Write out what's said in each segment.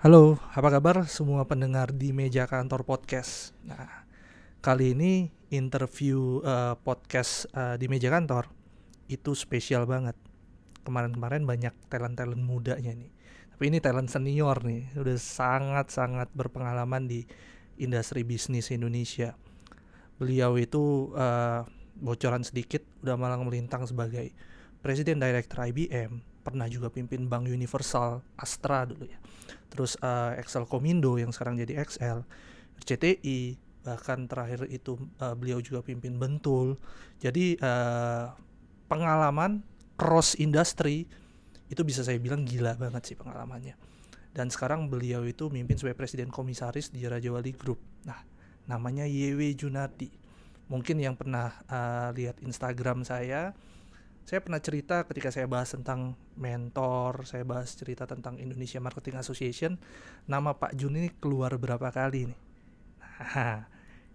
Halo, apa kabar semua pendengar di meja kantor podcast? Nah, kali ini interview uh, podcast uh, di meja kantor itu spesial banget. Kemarin-kemarin banyak talent-talent mudanya nih. Tapi ini talent senior nih, udah sangat-sangat berpengalaman di industri bisnis Indonesia. Beliau itu uh, bocoran sedikit udah malang melintang sebagai Presiden Director IBM, pernah juga pimpin Bank Universal, Astra dulu ya terus uh, Excel Komindo yang sekarang jadi XL, RCTI, bahkan terakhir itu uh, beliau juga pimpin Bentul. Jadi uh, pengalaman cross industry itu bisa saya bilang gila banget sih pengalamannya. Dan sekarang beliau itu mimpin sebagai presiden komisaris di Raja Wali Group. Nah, namanya YW Junardi. Mungkin yang pernah uh, lihat Instagram saya, saya pernah cerita ketika saya bahas tentang mentor, saya bahas cerita tentang Indonesia Marketing Association, nama Pak Jun ini keluar berapa kali nih. Nah,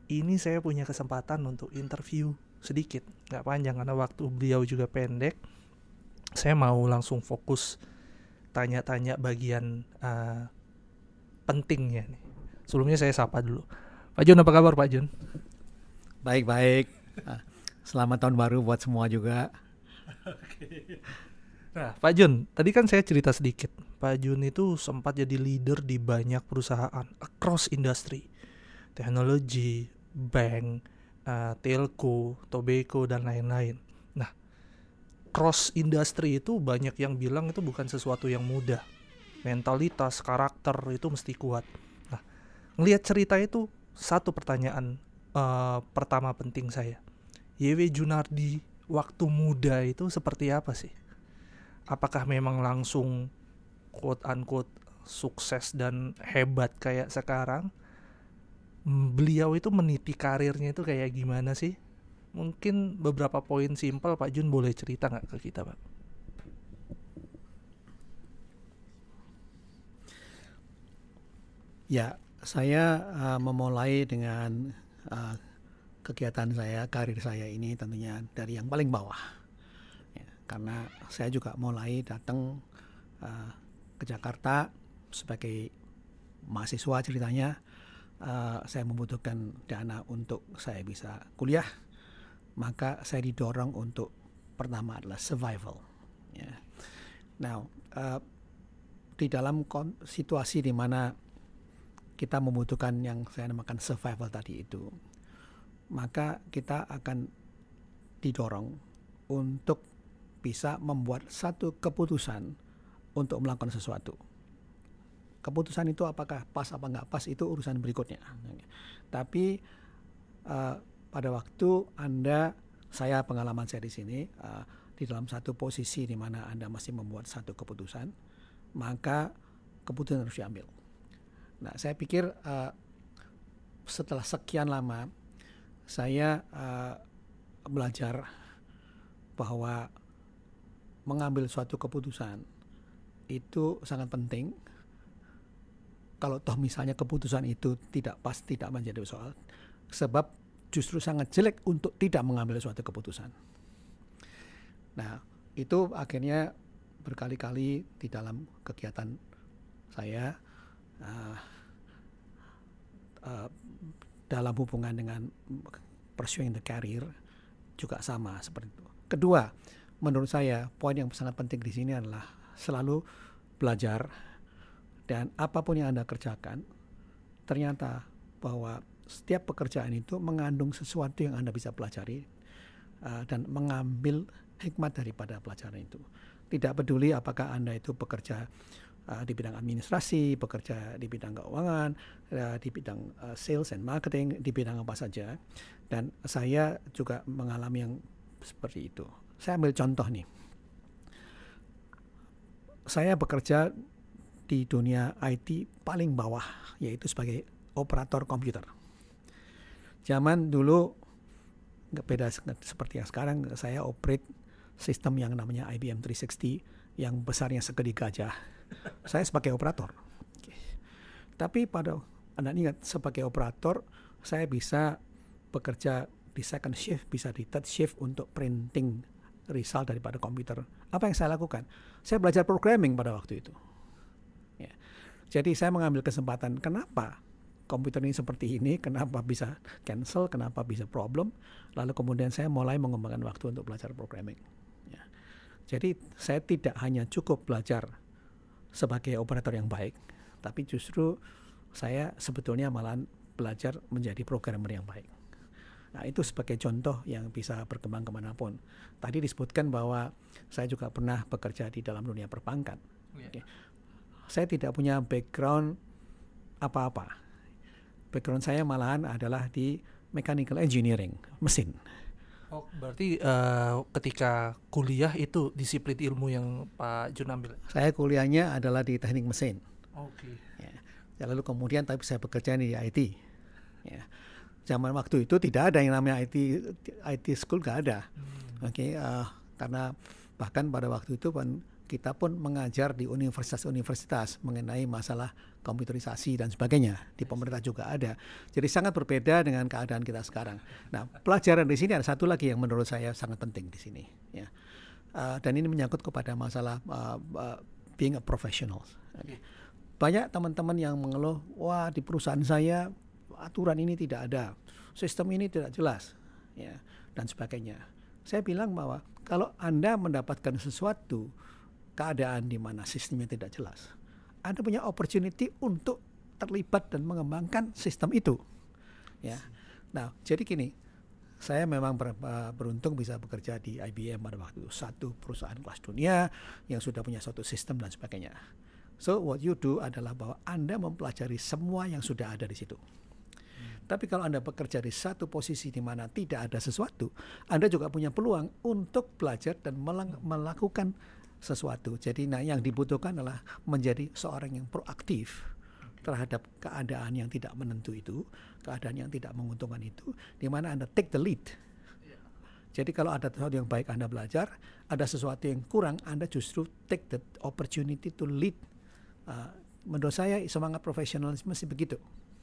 ini saya punya kesempatan untuk interview sedikit, nggak panjang karena waktu beliau juga pendek. Saya mau langsung fokus tanya-tanya bagian uh, pentingnya nih. Sebelumnya saya sapa dulu. Pak Jun apa kabar Pak Jun? Baik-baik. Ah, selamat tahun baru buat semua juga. Nah, Pak Jun, tadi kan saya cerita sedikit. Pak Jun itu sempat jadi leader di banyak perusahaan across industry, teknologi, bank, uh, telco, tobacco dan lain-lain. Nah, cross industry itu banyak yang bilang itu bukan sesuatu yang mudah. Mentalitas, karakter itu mesti kuat. Nah, ngelihat cerita itu satu pertanyaan uh, pertama penting saya. YW Junardi waktu muda itu seperti apa sih? Apakah memang langsung quote unquote sukses dan hebat kayak sekarang? Beliau itu meniti karirnya itu kayak gimana sih? Mungkin beberapa poin simpel Pak Jun boleh cerita nggak ke kita Pak? Ya, saya uh, memulai dengan uh, kegiatan saya, karir saya ini tentunya dari yang paling bawah. Ya, karena saya juga mulai datang uh, ke Jakarta sebagai mahasiswa ceritanya, uh, saya membutuhkan dana untuk saya bisa kuliah, maka saya didorong untuk pertama adalah survival. Ya. Now, uh, di dalam situasi di mana kita membutuhkan yang saya namakan survival tadi itu, maka kita akan didorong untuk bisa membuat satu keputusan untuk melakukan sesuatu. Keputusan itu apakah pas apa nggak pas itu urusan berikutnya. Tapi uh, pada waktu anda, saya pengalaman saya di sini uh, di dalam satu posisi di mana anda masih membuat satu keputusan, maka keputusan harus diambil. Nah, saya pikir uh, setelah sekian lama saya uh, belajar bahwa mengambil suatu keputusan itu sangat penting. Kalau toh misalnya keputusan itu tidak pas, tidak menjadi soal, sebab justru sangat jelek untuk tidak mengambil suatu keputusan. Nah, itu akhirnya berkali-kali di dalam kegiatan saya uh, uh, dalam hubungan dengan pursuing the career juga sama seperti itu. Kedua, menurut saya poin yang sangat penting di sini adalah selalu belajar dan apa pun yang Anda kerjakan ternyata bahwa setiap pekerjaan itu mengandung sesuatu yang Anda bisa pelajari uh, dan mengambil hikmat daripada pelajaran itu. Tidak peduli apakah Anda itu bekerja uh, di bidang administrasi, bekerja di bidang keuangan, uh, di bidang uh, sales and marketing, di bidang apa saja. Dan saya juga mengalami yang seperti itu. Saya ambil contoh nih. Saya bekerja di dunia IT paling bawah, yaitu sebagai operator komputer. Zaman dulu nggak beda seperti yang sekarang, saya operate sistem yang namanya IBM 360 yang besarnya segede gajah saya sebagai operator. Tapi pada Anda ingat sebagai operator saya bisa bekerja di second shift, bisa di third shift untuk printing result daripada komputer. Apa yang saya lakukan? Saya belajar programming pada waktu itu. Ya. Jadi saya mengambil kesempatan kenapa komputer ini seperti ini, kenapa bisa cancel, kenapa bisa problem, lalu kemudian saya mulai mengembangkan waktu untuk belajar programming. Ya. Jadi saya tidak hanya cukup belajar sebagai operator yang baik, tapi justru saya sebetulnya malah belajar menjadi programmer yang baik. Nah itu sebagai contoh yang bisa berkembang ke mana pun. Tadi disebutkan bahwa saya juga pernah bekerja di dalam dunia perbankan. Yeah. Saya tidak punya background apa-apa background saya malahan adalah di mechanical engineering, mesin. Oh, berarti uh, ketika kuliah itu disiplin ilmu yang Pak Jun ambil? Saya kuliahnya adalah di teknik mesin. Oke. Okay. Ya. ya. Lalu kemudian tapi saya bekerja di IT. Ya. Zaman waktu itu tidak ada yang namanya IT IT school nggak ada. Hmm. Oke, okay, uh, karena bahkan pada waktu itu pun kita pun mengajar di universitas-universitas mengenai masalah komputerisasi dan sebagainya. Di pemerintah juga ada. Jadi sangat berbeda dengan keadaan kita sekarang. Nah, pelajaran di sini ada satu lagi yang menurut saya sangat penting di sini. Ya. Uh, dan ini menyangkut kepada masalah uh, uh, being a professional. Okay. Banyak teman-teman yang mengeluh, wah di perusahaan saya aturan ini tidak ada, sistem ini tidak jelas, ya dan sebagainya. Saya bilang bahwa kalau anda mendapatkan sesuatu keadaan di mana sistemnya tidak jelas, Anda punya opportunity untuk terlibat dan mengembangkan sistem itu. Ya. Nah, jadi gini, saya memang ber, beruntung bisa bekerja di IBM pada waktu itu satu perusahaan kelas dunia yang sudah punya suatu sistem dan sebagainya. So what you do adalah bahwa Anda mempelajari semua yang sudah ada di situ. Tapi kalau Anda bekerja di satu posisi di mana tidak ada sesuatu, Anda juga punya peluang untuk belajar dan melakukan sesuatu. Jadi nah yang dibutuhkan adalah menjadi seorang yang proaktif terhadap keadaan yang tidak menentu itu, keadaan yang tidak menguntungkan itu, di mana Anda take the lead. Jadi kalau ada sesuatu yang baik Anda belajar, ada sesuatu yang kurang, Anda justru take the opportunity to lead. Uh, menurut saya semangat profesionalisme sih begitu.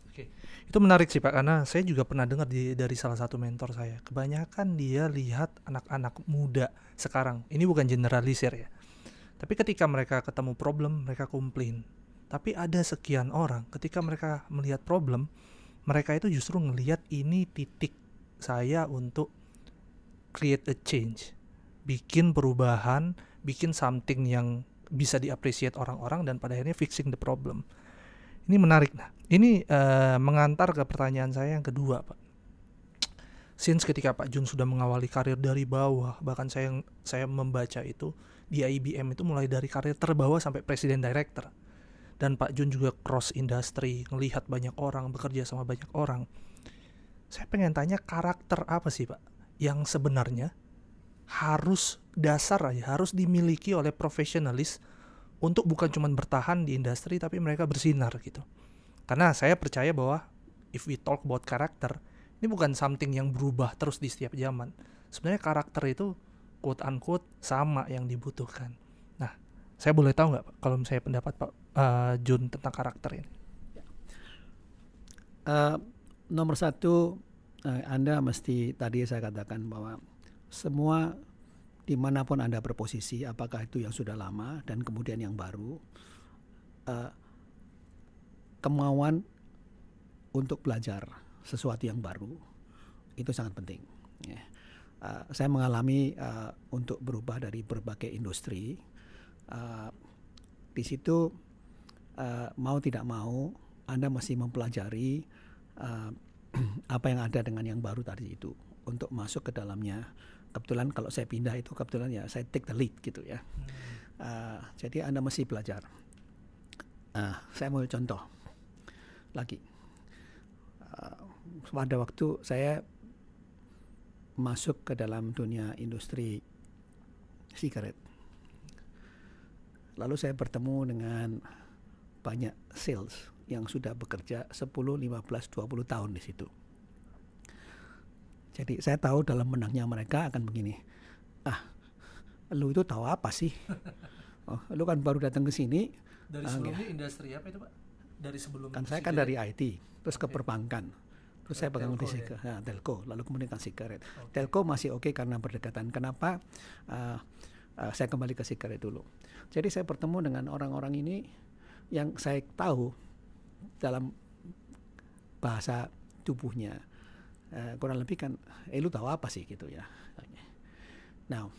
Oke, itu menarik sih Pak, karena saya juga pernah dengar di, dari salah satu mentor saya. Kebanyakan dia lihat anak-anak muda sekarang. Ini bukan generalisir ya tapi ketika mereka ketemu problem, mereka komplain. Tapi ada sekian orang ketika mereka melihat problem, mereka itu justru melihat ini titik saya untuk create a change. Bikin perubahan, bikin something yang bisa diapresiasi orang-orang dan pada akhirnya fixing the problem. Ini menarik. Nah, ini uh, mengantar ke pertanyaan saya yang kedua, Pak. Since ketika Pak Jun sudah mengawali karir dari bawah, bahkan saya saya membaca itu di IBM itu mulai dari karir terbawah sampai presiden director. Dan Pak Jun juga cross industry, melihat banyak orang, bekerja sama banyak orang. Saya pengen tanya karakter apa sih Pak yang sebenarnya harus dasar aja, harus dimiliki oleh profesionalis untuk bukan cuma bertahan di industri tapi mereka bersinar gitu. Karena saya percaya bahwa if we talk about karakter, ini bukan something yang berubah terus di setiap zaman. Sebenarnya karakter itu quote unquote sama yang dibutuhkan. Nah, saya boleh tahu nggak kalau saya pendapat Pak uh, Jun tentang karakter ini? Uh, nomor satu, uh, Anda mesti tadi saya katakan bahwa semua di mana pun Anda berposisi, apakah itu yang sudah lama dan kemudian yang baru, uh, kemauan untuk belajar sesuatu yang baru itu sangat penting. Yeah uh, saya mengalami uh, untuk berubah dari berbagai industri. Uh, di situ uh, mau tidak mau Anda masih mempelajari uh, apa yang ada dengan yang baru tadi itu untuk masuk ke dalamnya. Kebetulan kalau saya pindah itu kebetulan ya saya take the lead gitu ya. Hmm. Uh, jadi Anda masih belajar. Uh, saya mau contoh lagi. Uh, pada waktu saya masuk ke dalam dunia industri sigaret. Lalu saya bertemu dengan banyak sales yang sudah bekerja 10, 15, 20 tahun di situ. Jadi saya tahu dalam menangnya mereka akan begini. Ah, lu itu tahu apa sih? Oh, lu kan baru datang ke sini. Dari ah, sebelumnya uh, industri apa itu, Pak? Dari sebelum Kan saya kan dari IT, terus okay. ke perbankan Terus saya pegang di ya? nah, telco, lalu kemudian kan sigaret. Okay. Telco masih oke okay karena berdekatan. Kenapa? Uh, uh, saya kembali ke sigaret dulu. Jadi saya bertemu dengan orang-orang ini yang saya tahu dalam bahasa tubuhnya uh, kurang lebih kan eh lu tahu apa sih gitu ya now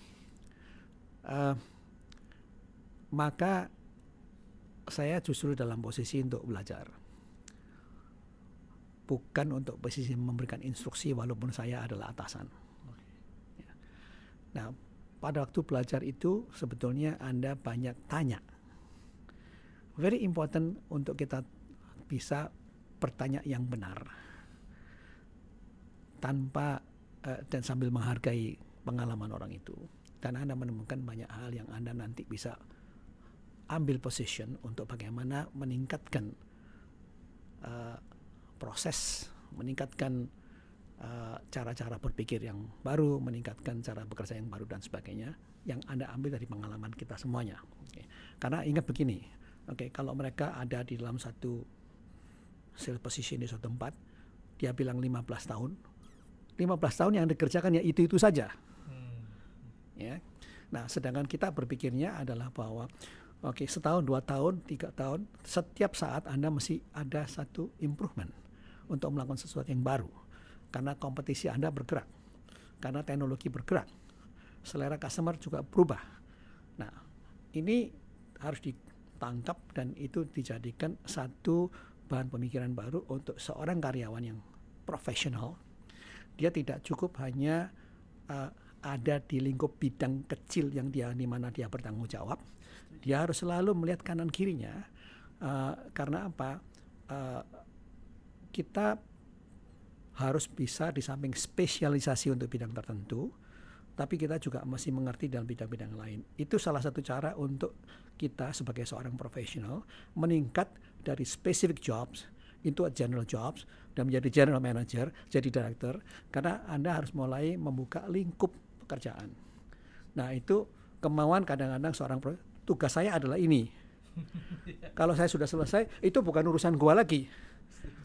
uh, maka saya justru dalam posisi untuk belajar bukan untuk posisi memberikan instruksi walaupun saya adalah atasan. Ya. nah pada waktu belajar itu sebetulnya anda banyak tanya. Very important untuk kita bisa bertanya yang benar. Tanpa uh, dan sambil menghargai pengalaman orang itu. Dan Anda menemukan banyak hal yang Anda nanti bisa ambil position untuk bagaimana meningkatkan uh, proses, meningkatkan eh, cara-cara uh, berpikir yang baru, meningkatkan cara bekerja yang baru dan sebagainya yang Anda ambil dari pengalaman kita semuanya. Okay. Karena ingat begini, oke, okay, kalau mereka ada di dalam satu sales position di suatu tempat, dia bilang 15 tahun, 15 tahun yang dikerjakan ya itu-itu saja. Hmm. Ya. Nah, sedangkan kita berpikirnya adalah bahwa oke, okay, setahun, dua tahun, tiga tahun, setiap saat Anda mesti ada satu improvement untuk melakukan sesuatu yang baru. Karena kompetisi Anda bergerak. Karena teknologi bergerak. Selera customer juga berubah. Nah, ini harus ditangkap dan itu dijadikan satu bahan pemikiran baru untuk seorang karyawan yang profesional. Dia tidak cukup hanya uh, ada di lingkup bidang kecil yang dia di mana dia bertanggung jawab. Dia harus selalu melihat kanan kirinya uh, karena apa? Uh, kita harus bisa di samping spesialisasi untuk bidang tertentu, tapi kita juga masih mengerti dalam bidang-bidang lain. Itu salah satu cara untuk kita sebagai seorang profesional meningkat dari specific jobs a general jobs dan menjadi general manager, jadi director karena Anda harus mulai membuka lingkup pekerjaan. Nah, itu kemauan kadang-kadang seorang tugas saya adalah ini. Kalau saya sudah selesai, itu bukan urusan gua lagi.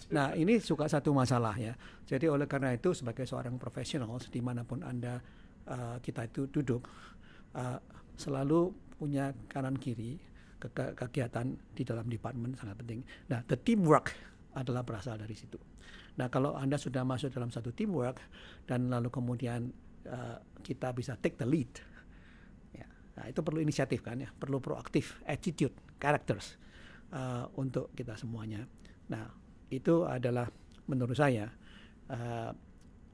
Nah, ini juga satu masalah ya. Jadi oleh karena itu sebagai seorang profesional di mana pun anda uh, kita itu duduk, uh, selalu punya kanan kiri ke kegiatan di dalam departemen sangat penting. Nah, the teamwork adalah berasal dari situ. Nah, kalau Anda sudah masuk dalam satu teamwork dan lalu kemudian uh, kita bisa take the lead, ya, nah itu perlu inisiatif kan ya, perlu proaktif, attitude, characters uh, untuk kita semuanya. Nah, itu adalah menurut saya uh,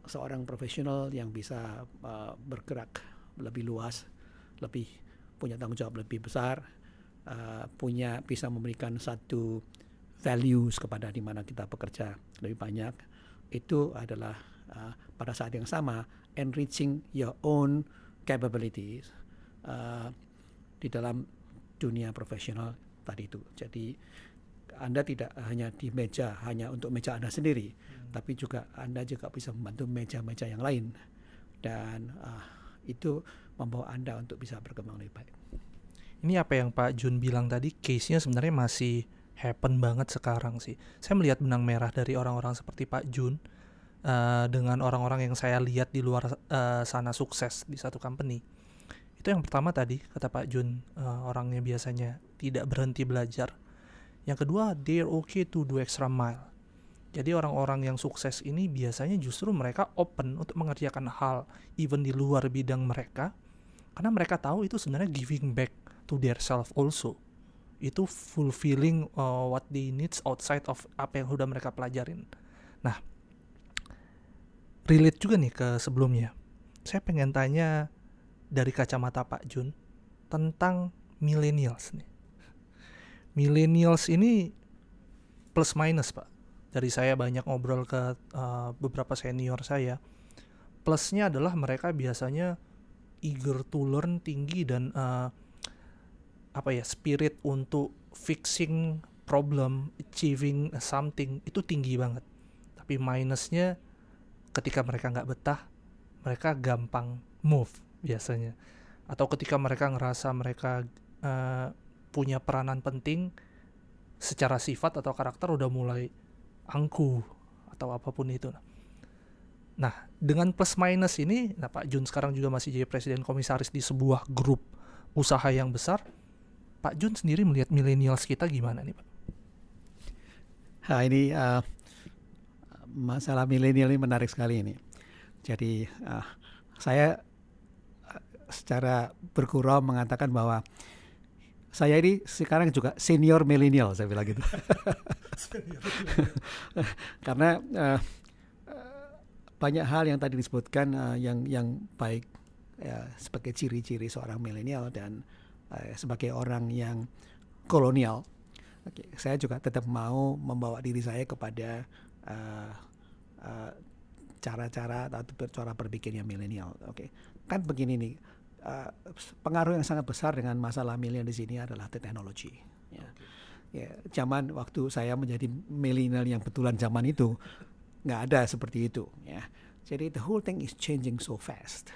seorang profesional yang bisa uh, bergerak lebih luas, lebih punya tanggung jawab lebih besar, uh, punya bisa memberikan satu values kepada di mana kita bekerja lebih banyak itu adalah uh, pada saat yang sama enriching your own capabilities uh, di dalam dunia profesional tadi itu. Jadi Anda tidak hanya di meja hanya untuk meja Anda sendiri, hmm. tapi juga Anda juga bisa membantu meja-meja yang lain dan uh, itu membawa Anda untuk bisa berkembang lebih baik. Ini apa yang Pak Jun bilang tadi, case-nya sebenarnya masih happen banget sekarang sih. Saya melihat benang merah dari orang-orang seperti Pak Jun uh, dengan orang-orang yang saya lihat di luar uh, sana sukses di satu company. Itu yang pertama tadi kata Pak Jun, uh, orangnya biasanya tidak berhenti belajar. Yang kedua, they're okay to do extra mile. Jadi orang-orang yang sukses ini biasanya justru mereka open untuk mengerjakan hal even di luar bidang mereka karena mereka tahu itu sebenarnya giving back to their self also. Itu fulfilling uh, what they needs outside of apa yang sudah mereka pelajarin. Nah relate juga nih ke sebelumnya. Saya pengen tanya dari kacamata Pak Jun tentang millennials nih millennials ini plus minus Pak dari saya banyak ngobrol ke uh, beberapa senior saya plusnya adalah mereka biasanya eager to learn tinggi dan uh, apa ya spirit untuk fixing problem, achieving something itu tinggi banget. Tapi minusnya ketika mereka nggak betah, mereka gampang move biasanya. Atau ketika mereka ngerasa mereka uh, punya peranan penting secara sifat atau karakter udah mulai angkuh atau apa pun itu. Nah, dengan plus minus ini, nah Pak Jun sekarang juga masih jadi presiden komisaris di sebuah grup usaha yang besar Pak Jun sendiri melihat millennials kita gimana nih Pak? Nah, ini uh, masalah milenial ini menarik sekali ini. Jadi uh, saya uh, secara bergurau mengatakan bahwa saya ini sekarang juga senior milenial saya bilang gitu. Karena uh, banyak hal yang tadi disebutkan uh, yang yang baik ya, sebagai ciri-ciri seorang milenial dan uh, sebagai orang yang kolonial. Oke, saya juga tetap mau membawa diri saya kepada uh, uh, cara-cara atau cara berpikirnya milenial. Oke, kan begini nih, uh, pengaruh yang sangat besar dengan masalah milenial di sini adalah teknologi. Ya. ya, zaman waktu saya menjadi milenial yang betulan zaman itu nggak ada seperti itu. Ya, jadi the whole thing is changing so fast.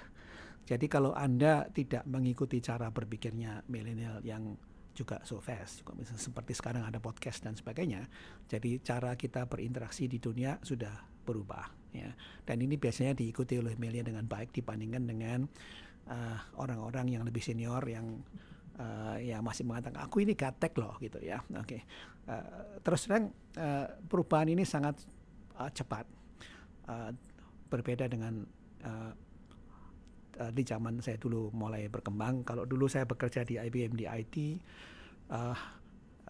Jadi kalau anda tidak mengikuti cara berpikirnya milenial yang juga so fast juga misalnya seperti sekarang ada podcast dan sebagainya jadi cara kita berinteraksi di dunia sudah berubah ya dan ini biasanya diikuti oleh media dengan baik dibandingkan dengan uh, orang-orang uh, yang lebih senior yang uh, ya masih mengatakan aku ini gatek loh gitu ya oke okay. uh, terus terang uh, perubahan ini sangat uh, cepat uh, berbeda dengan uh, uh, di zaman saya dulu mulai berkembang. Kalau dulu saya bekerja di IBM di IT, uh,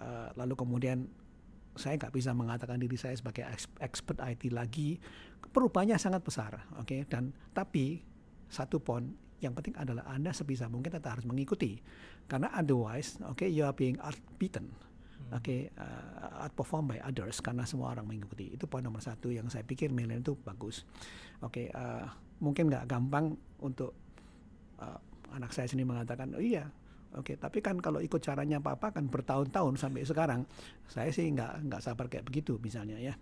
uh, lalu kemudian saya nggak bisa mengatakan diri saya sebagai expert IT lagi. Perubahannya sangat besar, oke. Okay? Dan tapi satu poin yang penting adalah anda sebisa mungkin tetap harus mengikuti, karena otherwise, oke, okay, you are being outbeaten hmm. oke okay, uh, outperformed by others karena semua orang mengikuti itu poin nomor satu yang saya pikir milenial itu bagus oke okay, uh, mungkin nggak gampang untuk uh, anak saya sendiri mengatakan oh iya Oke, tapi kan kalau ikut caranya papa kan bertahun-tahun sampai sekarang, saya sih nggak nggak sabar kayak begitu misalnya ya.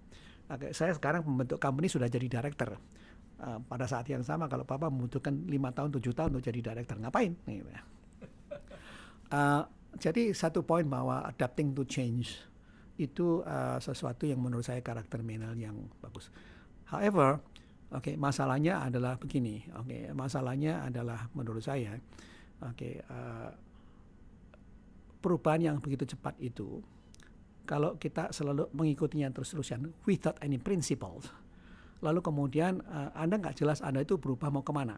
Oke, saya sekarang membentuk company sudah jadi director. Uh, pada saat yang sama kalau papa membutuhkan lima tahun tujuh tahun untuk jadi director ngapain? Uh, jadi satu poin bahwa adapting to change itu uh, sesuatu yang menurut saya karakter mental yang bagus. However, oke okay, masalahnya adalah begini. Oke, okay, masalahnya adalah menurut saya, oke. Okay, uh, perubahan yang begitu cepat itu kalau kita selalu mengikutinya terus-terusan without any principles lalu kemudian uh, anda nggak jelas anda itu berubah mau ke mana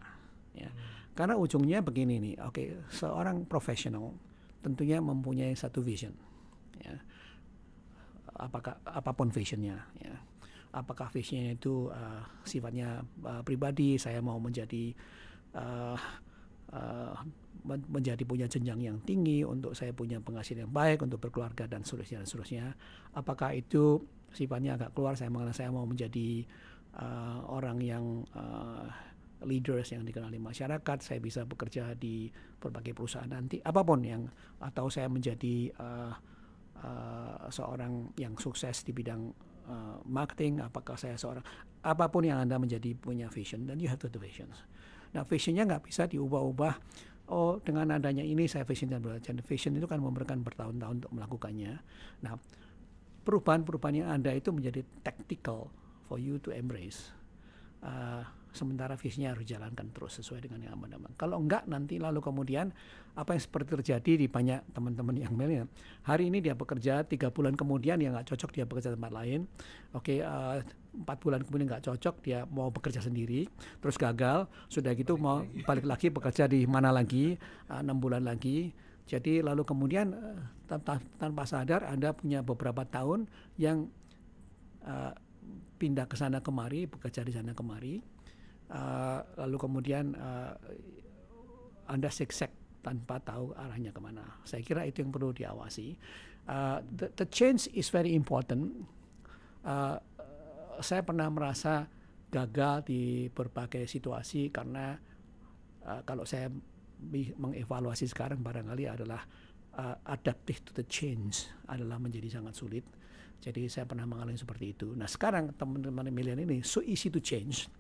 ya. Hmm. karena ujungnya begini nih oke okay, seorang profesional tentunya mempunyai satu vision ya. Apakah apa pun visionnya ya. Apakah visionnya itu uh, sifatnya uh, pribadi saya mau menjadi uh, uh, menjadi punya jenjang yang tinggi untuk saya punya penghasilan yang baik untuk berkeluarga dan seterusnya dan seterusnya. Apakah itu sifatnya agak keluar saya mengenai saya mau menjadi uh, orang yang uh, leaders yang dikenal di masyarakat saya bisa bekerja di berbagai perusahaan nanti apa pun yang atau saya menjadi uh, uh, seorang yang sukses di bidang uh, marketing apakah saya seorang apa pun yang anda menjadi punya vision dan you have to the visions Nah visionnya nggak bisa diubah-ubah. Oh dengan adanya ini saya vision dan belajar. Vision itu kan memerlukan bertahun-tahun untuk melakukannya. Nah perubahan-perubahan yang ada itu menjadi tactical for you to embrace. Uh, sementara visinya harus jalankan terus sesuai dengan yang aman-aman. Kalau enggak nanti lalu kemudian apa yang seperti terjadi di banyak teman-teman yang milenial. Hari ini dia bekerja tiga bulan kemudian yang nggak cocok dia bekerja tempat lain. Oke, okay, uh, empat bulan kemudian nggak cocok dia mau bekerja sendiri, terus gagal, sudah gitu balik mau lagi. balik lagi bekerja di mana lagi uh, enam uh, bulan lagi. Jadi lalu kemudian uh, tanpa sadar Anda punya beberapa tahun yang uh, pindah ke sana kemari, bekerja di sana kemari uh, lalu kemudian uh, anda siksek tanpa tahu arahnya ke mana. Saya kira itu yang perlu diawasi. Uh, the, the change is very important. Uh, saya pernah merasa gagal di berbagai situasi karena uh, kalau saya mengevaluasi sekarang barangkali adalah uh, adaptive to the change adalah menjadi sangat sulit. Jadi saya pernah mengalami seperti itu. Nah sekarang teman-teman milenial ini so easy to change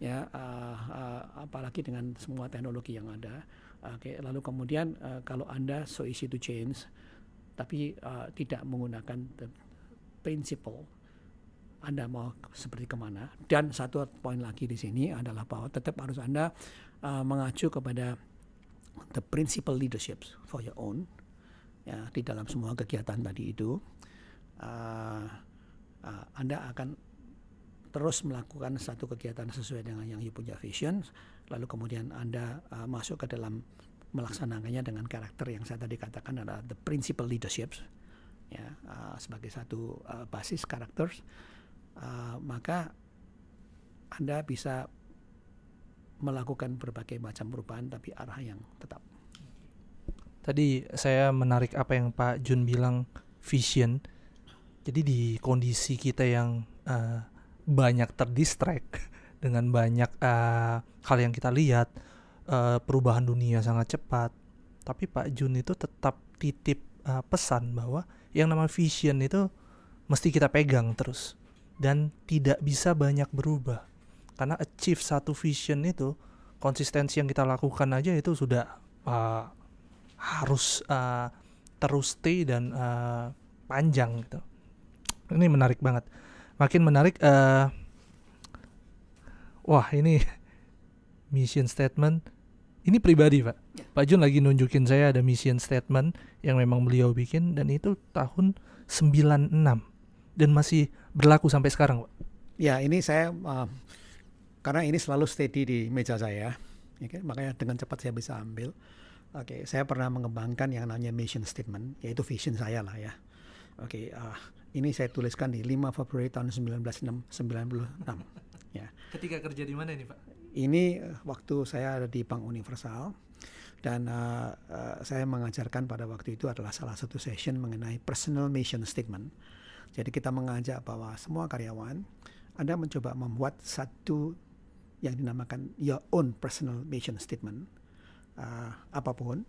ya uh, uh, apalagi dengan semua teknologi yang ada. Oke, okay, lalu kemudian uh, kalau anda so easy to change, tapi uh, tidak menggunakan the principle, anda mau seperti ke mana? Dan satu poin lagi di sini adalah bahwa tetap harus anda uh, mengacu kepada the principle leadership for your own. ya di dalam semua kegiatan tadi itu uh, uh, Anda akan terus melakukan satu kegiatan sesuai dengan yang you punya vision lalu kemudian Anda uh, masuk ke dalam melaksanakannya dengan karakter yang saya tadi katakan adalah the principal leadership ya uh, sebagai satu uh, basis karakter uh, maka Anda bisa melakukan berbagai macam perubahan tapi arah yang tetap. Tadi saya menarik apa yang Pak Jun bilang vision. Jadi di kondisi kita yang uh, banyak terdistract dengan banyak uh, hal yang kita lihat, uh, perubahan dunia sangat cepat. Tapi Pak Jun itu tetap titip uh, pesan bahwa yang nama vision itu mesti kita pegang terus dan tidak bisa banyak berubah karena achieve satu vision itu konsistensi yang kita lakukan aja itu sudah uh, harus uh, terus stay dan uh, panjang gitu ini menarik banget makin menarik uh, wah ini mission statement ini pribadi pak ya. Pak Jun lagi nunjukin saya ada mission statement yang memang beliau bikin dan itu tahun 96 dan masih berlaku sampai sekarang pak ya ini saya uh, karena ini selalu steady di meja saya, okay? Ya makanya dengan cepat saya bisa ambil. Oke, okay, saya pernah mengembangkan yang namanya mission statement, yaitu vision saya lah ya. Oke, okay, uh, ini saya tuliskan di 5 Februari tahun 1996. ya. Ketika kerja di mana ini Pak? Ini uh, waktu saya ada di Bank Universal dan uh, uh, saya mengajarkan pada waktu itu adalah salah satu session mengenai personal mission statement. Jadi kita mengajak bahwa semua karyawan anda mencoba membuat satu yang dinamakan your own personal mission statement uh, apa pun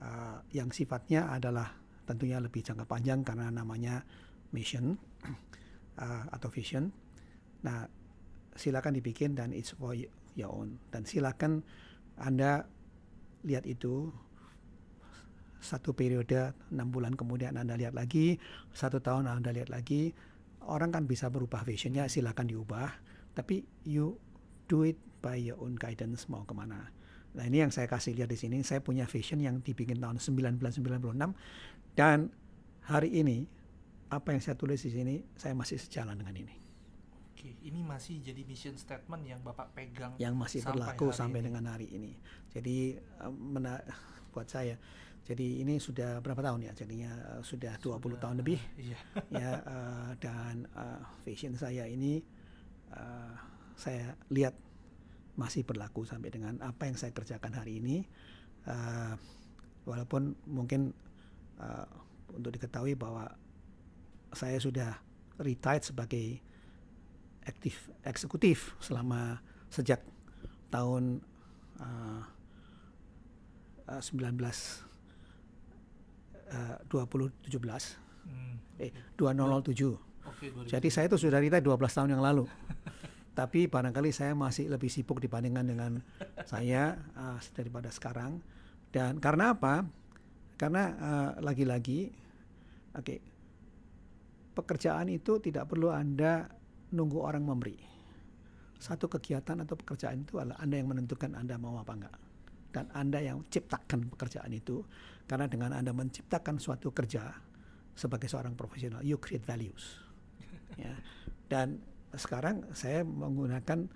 uh, yang sifatnya adalah tentunya lebih jangka panjang karena namanya mission uh, atau vision. Nah, silakan dibikin dan it's for your own dan silakan Anda lihat itu satu periode enam bulan kemudian Anda lihat lagi, satu tahun Anda lihat lagi, orang kan bisa berubah visionnya silakan diubah, tapi you do it by your own guidance mau ke mana. Nah ini yang saya kasih lihat di sini. Saya punya vision yang dibikin tahun 1996 dan hari ini apa yang saya tulis di sini saya masih sejalan dengan ini. Oke, ini masih jadi mission statement yang Bapak pegang yang masih sampai berlaku sampai ini. dengan hari ini. Jadi mena buat saya. Jadi ini sudah berapa tahun ya? Jadinya uh, sudah 20 sudah, tahun lebih. Iya. ya uh, dan uh, vision saya ini uh, saya lihat masih berlaku sampai dengan apa yang saya kerjakan hari ini. Uh, walaupun mungkin uh, untuk diketahui bahwa saya sudah retired sebagai aktif eksekutif selama sejak tahun uh, uh, 19 uh, 2017 hmm. eh 2007. Okay, Jadi saya itu sudah retired 12 tahun yang lalu. tapi barangkali saya masih lebih sibuk dibandingkan dengan saya uh, daripada sekarang dan karena apa karena uh, lagi-lagi oke okay, pekerjaan itu tidak perlu anda nunggu orang memberi. Satu kegiatan atau pekerjaan itu adalah anda yang menentukan anda mau apa enggak. Dan anda yang ciptakan pekerjaan itu karena dengan anda menciptakan suatu kerja sebagai seorang profesional you create values. Ya. Dan sekarang saya menggunakan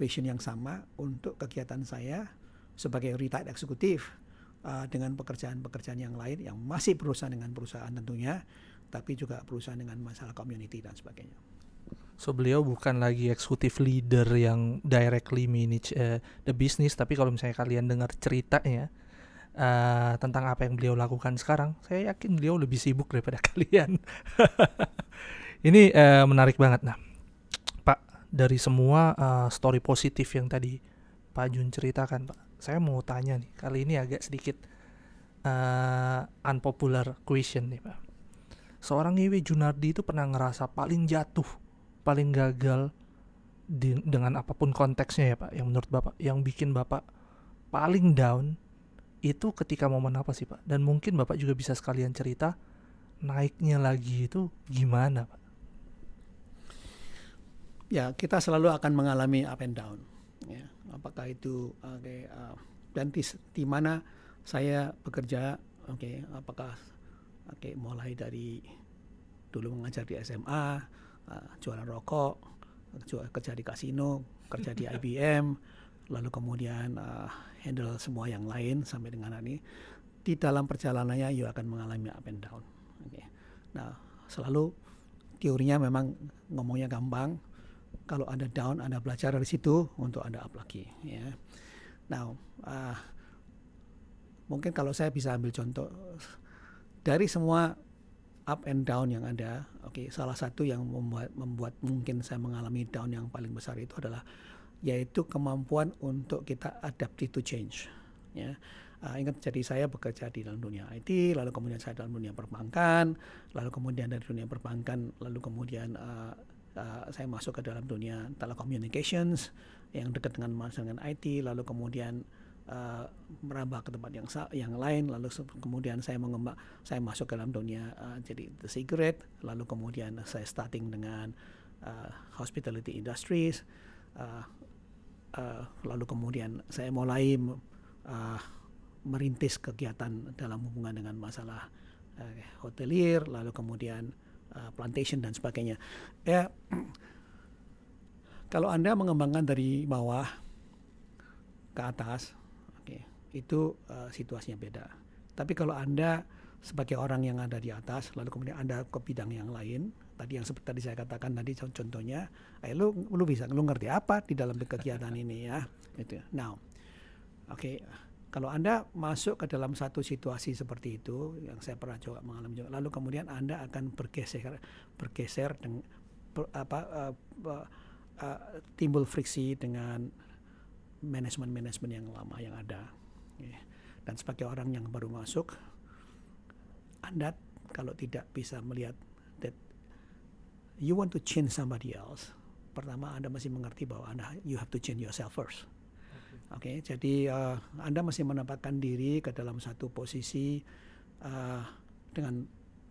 vision yang sama untuk kegiatan saya sebagai retired eksekutif uh, dengan pekerjaan-pekerjaan yang lain yang masih berusaha dengan perusahaan tentunya, tapi juga berusaha dengan masalah community dan sebagainya. So beliau bukan lagi eksekutif leader yang directly manage uh, the business, tapi kalau misalnya kalian dengar ceritanya uh, tentang apa yang beliau lakukan sekarang, saya yakin beliau lebih sibuk daripada kalian. Ini uh, menarik banget. Nah, dari semua uh, story positif yang tadi Pak Jun ceritakan, Pak. Saya mau tanya nih, kali ini agak sedikit uh, unpopular question nih, Pak. Seorang Iwi Junardi itu pernah ngerasa paling jatuh, paling gagal di, dengan apa pun konteksnya ya, Pak. Yang menurut Bapak, yang bikin Bapak paling down itu ketika momen apa sih, Pak? Dan mungkin Bapak juga bisa sekalian cerita naiknya lagi itu gimana, Pak? ya kita selalu akan mengalami up and down. Ya, apakah itu okay, uh, dan di, di mana saya bekerja, oke, okay, apakah Oke, mulai dari dulu mengajar di SMA, uh, jualan rokok, jual kerja di kasino, kerja di IBM, lalu kemudian uh, handle semua yang lain sampai dengan hari ini. Di dalam perjalanannya you akan mengalami up and down. Oke. Nah, selalu teorinya memang ngomongnya gampang. Kalau Anda down, Anda belajar dari situ untuk Anda up lagi. Ya. Now, uh, mungkin kalau saya bisa ambil contoh dari semua up and down yang ada, oke, okay, salah satu yang membuat membuat mungkin saya mengalami down yang paling besar itu adalah yaitu kemampuan untuk kita adaptive to change. Ya, uh, ingat jadi saya bekerja di dalam dunia IT, lalu kemudian saya dalam dunia perbankan, lalu kemudian dari dunia perbankan, lalu kemudian uh, uh, saya masuk ke dalam dunia telecommunications yang dekat dengan dengan IT, lalu kemudian uh, merambah ke tempat yang yang lain lalu kemudian saya mengembang saya masuk ke dalam dunia uh, jadi the cigarette lalu kemudian saya starting dengan uh, hospitality industries uh, uh, lalu kemudian saya mulai uh, merintis kegiatan dalam hubungan dengan masalah uh, hotelier lalu kemudian uh, plantation dan sebagainya. Ya kalau anda mengembangkan dari bawah ke atas itu uh, situasinya beda. Tapi kalau Anda sebagai orang yang ada di atas, lalu kemudian Anda ke bidang yang lain, tadi yang seperti tadi saya katakan tadi contohnya, eh, lu lu bisa lu ngerti apa di dalam kegiatan ini ya, itu. Now, oke, okay, kalau Anda masuk ke dalam satu situasi seperti itu, yang saya pernah coba mengalami juga, lalu kemudian Anda akan bergeser bergeser dengan ber, apa uh, uh, uh, timbul friksi dengan manajemen-manajemen yang lama yang ada dan sebagai orang yang baru masuk, Anda kalau tidak bisa melihat that you want to change somebody else, pertama Anda masih mengerti bahwa Anda you have to change yourself first. Oke, okay, jadi uh, Anda masih menempatkan diri ke dalam satu posisi uh, dengan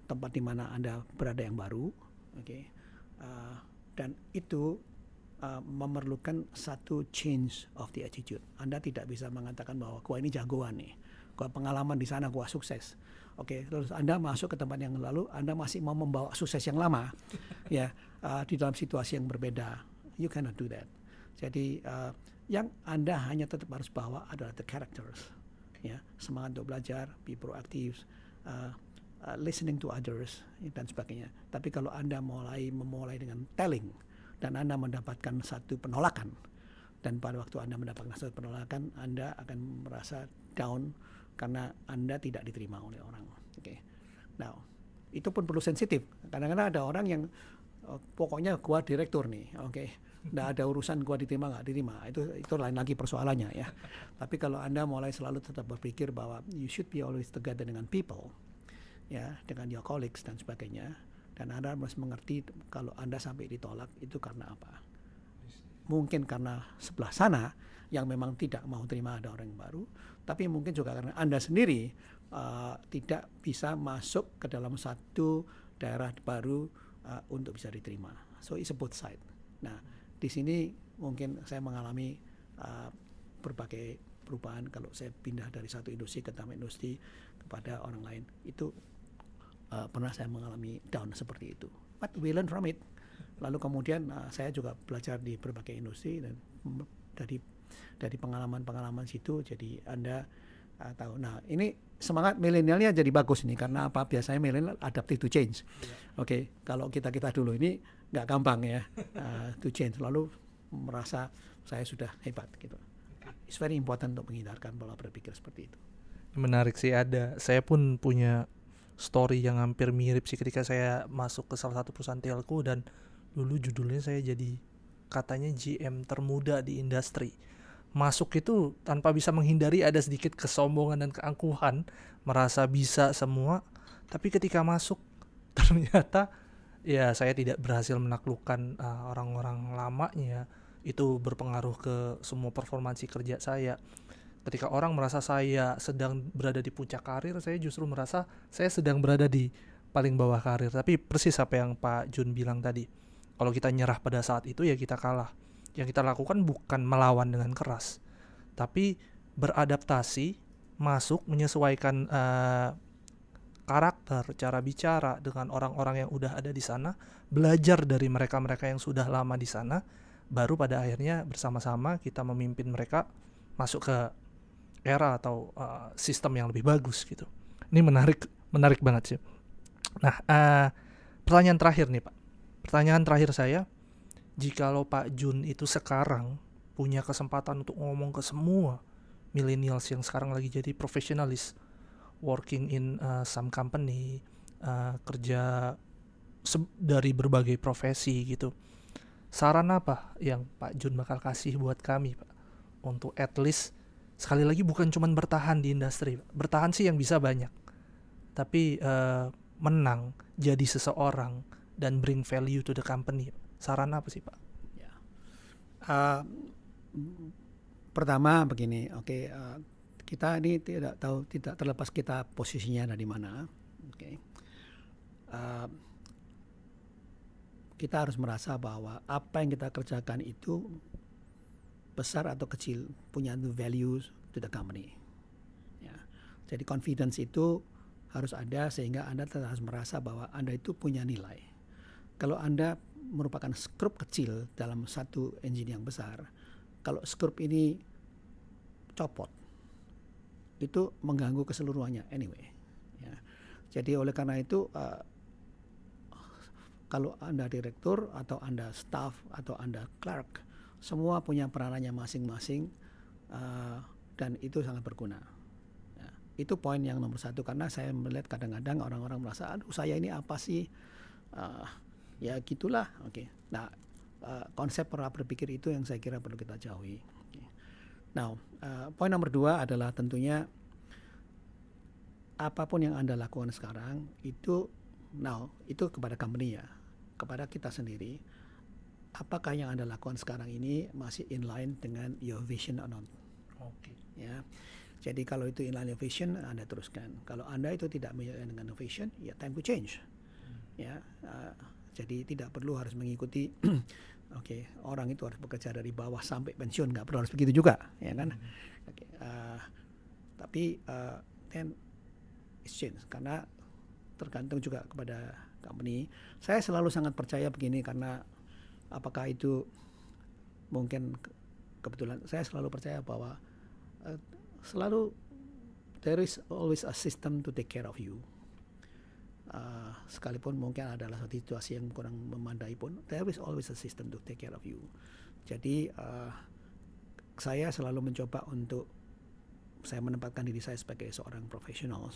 tempat di mana Anda berada yang baru, oke, okay, uh, dan itu uh, memerlukan satu change of the attitude. Anda tidak bisa mengatakan bahwa gua ini jagoan nih, gua pengalaman di sana gua sukses. Oke, okay, terus Anda masuk ke tempat yang lalu, Anda masih mau membawa sukses yang lama, ya uh, di dalam situasi yang berbeda. You cannot do that. Jadi uh, yang Anda hanya tetap harus bawa adalah the characters, ya semangat untuk belajar, be proaktif, uh, uh, listening to others dan sebagainya. Tapi kalau Anda mulai memulai dengan telling, dan Anda mendapatkan satu penolakan dan pada waktu Anda mendapatkan satu penolakan Anda akan merasa down karena Anda tidak diterima oleh orang. Oke. Okay. Nah, itu pun perlu sensitif. Kadang-kadang ada orang yang oh, pokoknya gua direktur nih, oke. Okay. Nggak ada urusan gua diterima nggak diterima. Itu itu lain lagi persoalannya ya. Tapi kalau Anda mulai selalu tetap berpikir bahwa you should be always together dengan people, ya, dengan your colleagues dan sebagainya, dan Anda harus mengerti kalau Anda sampai ditolak itu karena apa. Mungkin karena sebelah sana yang memang tidak mau terima ada orang yang baru, tapi mungkin juga karena Anda sendiri uh, tidak bisa masuk ke dalam satu daerah baru uh, untuk bisa diterima. So it's a both side. Nah, di sini mungkin saya mengalami uh, berbagai perubahan kalau saya pindah dari satu industri ke dalam industri kepada orang lain itu uh, pernah saya mengalami down seperti itu. But we learn from it. Lalu kemudian uh, saya juga belajar di berbagai industri dan dari dari pengalaman-pengalaman situ jadi anda uh, tahu. Nah ini semangat milenialnya jadi bagus ini karena apa? Biasanya milenial adaptive to change. Yeah. Oke, okay, kalau kita kita dulu ini nggak gampang ya uh, to change. Lalu merasa saya sudah hebat gitu. It's very important untuk menghindarkan pola berpikir seperti itu. Menarik sih ada. Saya pun punya story yang hampir mirip sih ketika saya masuk ke salah satu perusahaan telco dan dulu judulnya saya jadi katanya GM termuda di industri. Masuk itu tanpa bisa menghindari ada sedikit kesombongan dan keangkuhan, merasa bisa semua, tapi ketika masuk ternyata ya saya tidak berhasil menaklukkan uh, orang-orang lamanya. Itu berpengaruh ke semua performansi kerja saya ketika orang merasa saya sedang berada di puncak karir saya justru merasa saya sedang berada di paling bawah karir. Tapi persis apa yang Pak Jun bilang tadi kalau kita nyerah pada saat itu ya kita kalah. Yang kita lakukan bukan melawan dengan keras tapi beradaptasi masuk menyesuaikan uh, karakter, cara bicara dengan orang-orang yang udah ada di sana, belajar dari mereka-mereka yang sudah lama di sana, baru pada akhirnya bersama-sama kita memimpin mereka masuk ke era atau uh, sistem yang lebih bagus gitu. Ini menarik, menarik banget sih. Nah, uh, pertanyaan terakhir nih Pak. Pertanyaan terakhir saya, jikalau Pak Jun itu sekarang punya kesempatan untuk ngomong ke semua millennials yang sekarang lagi jadi profesionalis, working in uh, some company, uh, kerja dari berbagai profesi gitu. Saran apa yang Pak Jun bakal kasih buat kami, Pak? Untuk at least sekali lagi bukan cuma bertahan di industri, bertahan sih yang bisa banyak, tapi uh, menang jadi seseorang dan bring value to the company. Saran apa sih, Pak? Uh, pertama begini, oke. Okay, uh, kita ini tidak tahu tidak terlepas kita posisinya ada di mana oke okay. uh, kita harus merasa bahwa apa yang kita kerjakan itu besar atau kecil punya values to the company ya jadi confidence itu harus ada sehingga anda harus merasa bahwa anda itu punya nilai kalau anda merupakan skrup kecil dalam satu engine yang besar kalau skrup ini copot itu mengganggu keseluruhannya anyway. Ya. Jadi oleh karena itu uh, kalau anda direktur atau anda staff atau anda clerk semua punya peranannya masing-masing uh, dan itu sangat berguna. Ya. Itu poin yang nomor satu karena saya melihat kadang-kadang orang-orang merasa aduh saya ini apa sih uh, ya gitulah oke. Okay. Nah uh, konsep pola berpikir itu yang saya kira perlu kita jauhi. Nah, uh, poin nomor dua adalah tentunya apa pun yang anda lakukan sekarang itu now itu kepada company ya, kepada kita sendiri. Apakah yang anda lakukan sekarang ini masih in line dengan your vision or not? Oke. Okay. Ya. Jadi kalau itu in line your vision, anda teruskan. Kalau anda itu tidak menjalankan dengan vision, ya time to change. Hmm. Ya. Uh, jadi tidak perlu harus mengikuti Oke, okay, orang itu harus bekerja dari bawah sampai pensiun, nggak perlu harus begitu juga, ya kan? Hmm. Okay, uh, tapi uh, then exchange karena tergantung juga kepada company. Saya selalu sangat percaya begini karena apakah itu mungkin kebetulan? Saya selalu percaya bahwa uh, selalu there is always a system to take care of you. Uh, sekalipun mungkin adalah satu situasi yang kurang memandai pun there is always a system to take care of you. Jadi uh, saya selalu mencoba untuk saya menempatkan diri saya sebagai seorang profesional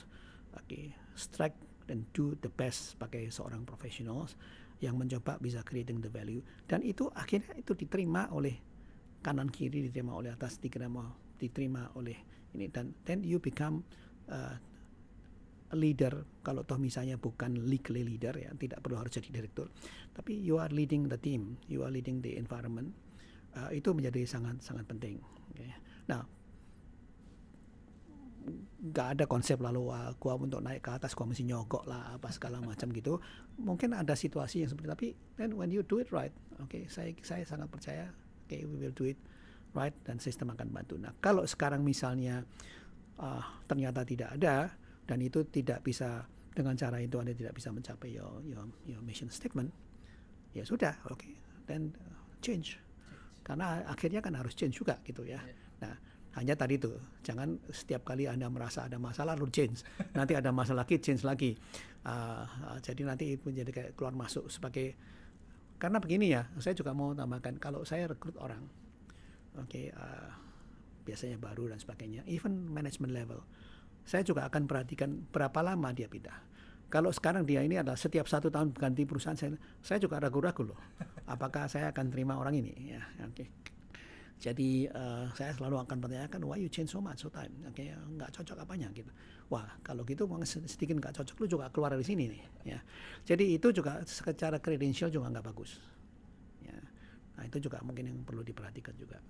okay, strike dan do the best sebagai seorang profesional yang mencoba bisa creating the value. Dan itu akhirnya itu diterima oleh kanan kiri diterima oleh atas diterima diterima oleh ini. Dan then you become uh, leader. Kalau toh misalnya bukan legally leader ya tidak perlu harus jadi direktur. Tapi you are leading the team you are leading the environment. Uh, itu menjadi sangat sangat penting okay. nah nggak ada konsep lalu uh, gua untuk naik ke atas gua mesti nyogok lah apa segala macam gitu mungkin ada situasi yang seperti tapi then when you do it right oke okay, saya saya sangat percaya oke okay, we will do it right dan sistem akan bantu nah kalau sekarang misalnya uh, ternyata tidak ada dan itu tidak bisa dengan cara itu anda tidak bisa mencapai your your, your mission statement ya sudah oke okay. then uh, change karena akhirnya kan harus change juga gitu ya yeah. nah hanya tadi tuh jangan setiap kali anda merasa ada masalah lalu change nanti ada masalah lagi change lagi uh, uh, jadi nanti itu menjadi kayak keluar masuk sebagai karena begini ya saya juga mau tambahkan kalau saya rekrut orang oke okay, uh, biasanya baru dan sebagainya even management level saya juga akan perhatikan berapa lama dia pindah. Kalau sekarang dia ini adalah setiap satu tahun ganti perusahaan, saya, saya juga ragu-ragu loh. Apakah saya akan terima orang ini? Ya, oke. Okay. Jadi uh, saya selalu akan pertanyakan, why you change so much so time? Oke, okay, nggak cocok apanya gitu. Wah, kalau gitu sedikit nggak cocok, lu juga keluar dari sini nih. Ya, jadi itu juga secara kredensial juga nggak bagus. Ya, nah itu juga mungkin yang perlu diperhatikan juga.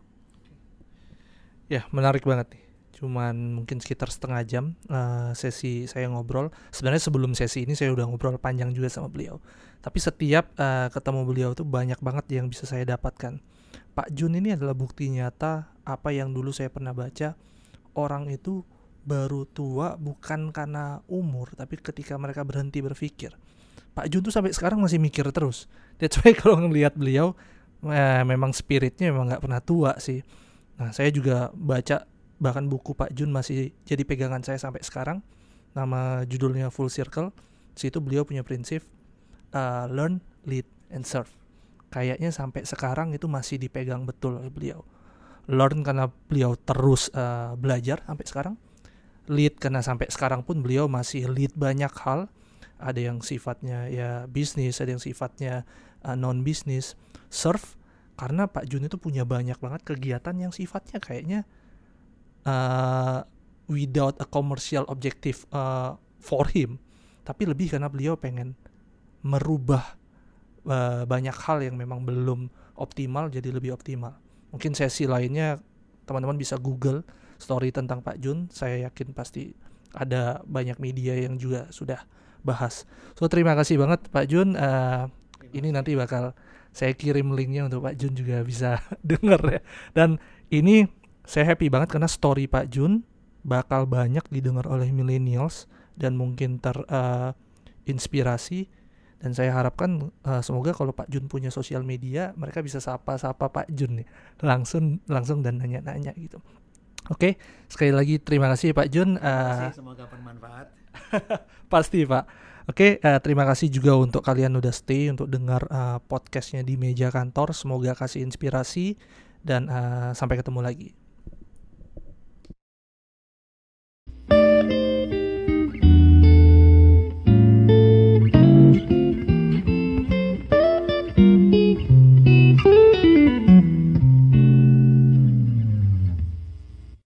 Ya, menarik banget nih cuman mungkin sekitar setengah jam uh, sesi saya ngobrol. Sebenarnya sebelum sesi ini saya udah ngobrol panjang juga sama beliau. Tapi setiap uh, ketemu beliau tuh banyak banget yang bisa saya dapatkan. Pak Jun ini adalah bukti nyata apa yang dulu saya pernah baca. Orang itu baru tua bukan karena umur tapi ketika mereka berhenti berpikir. Pak Jun tuh sampai sekarang masih mikir terus. That's why kalau ngelihat beliau eh, memang spiritnya memang nggak pernah tua sih. Nah saya juga baca bahkan buku Pak Jun masih jadi pegangan saya sampai sekarang. Nama judulnya Full Circle. Situ beliau punya prinsip uh, learn lead and serve kayaknya sampai sekarang itu masih dipegang betul oleh beliau. Learn karena beliau terus uh, belajar sampai sekarang. Lead karena sampai sekarang pun beliau masih lead banyak hal. Ada yang sifatnya ya bisnis ada yang sifatnya uh, non bisnis serve karena Pak Jun itu punya banyak banget kegiatan yang sifatnya kayaknya uh, without a commercial objective uh, for him. Tapi lebih karena beliau pengen merubah uh, banyak hal yang memang belum optimal jadi lebih optimal. Mungkin sesi lainnya teman-teman bisa google story tentang Pak Jun. Saya yakin pasti ada banyak media yang juga sudah bahas. So terima kasih banget Pak Jun. Uh, ini nanti bakal saya kirim linknya untuk Pak Jun juga bisa denger ya. Dan ini saya happy banget karena story Pak Jun bakal banyak didengar oleh millennials dan mungkin terinspirasi uh, dan saya harapkan uh, semoga kalau Pak Jun punya sosial media mereka bisa sapa-sapa Pak Jun nih langsung langsung dan nanya-nanya gitu. Oke, okay, sekali lagi terima kasih Pak Jun. Uh, semoga bermanfaat. pasti Pak. Oke, okay, uh, terima kasih juga untuk kalian udah stay untuk dengar uh, podcastnya di meja kantor. Semoga kasih inspirasi dan uh, sampai ketemu lagi.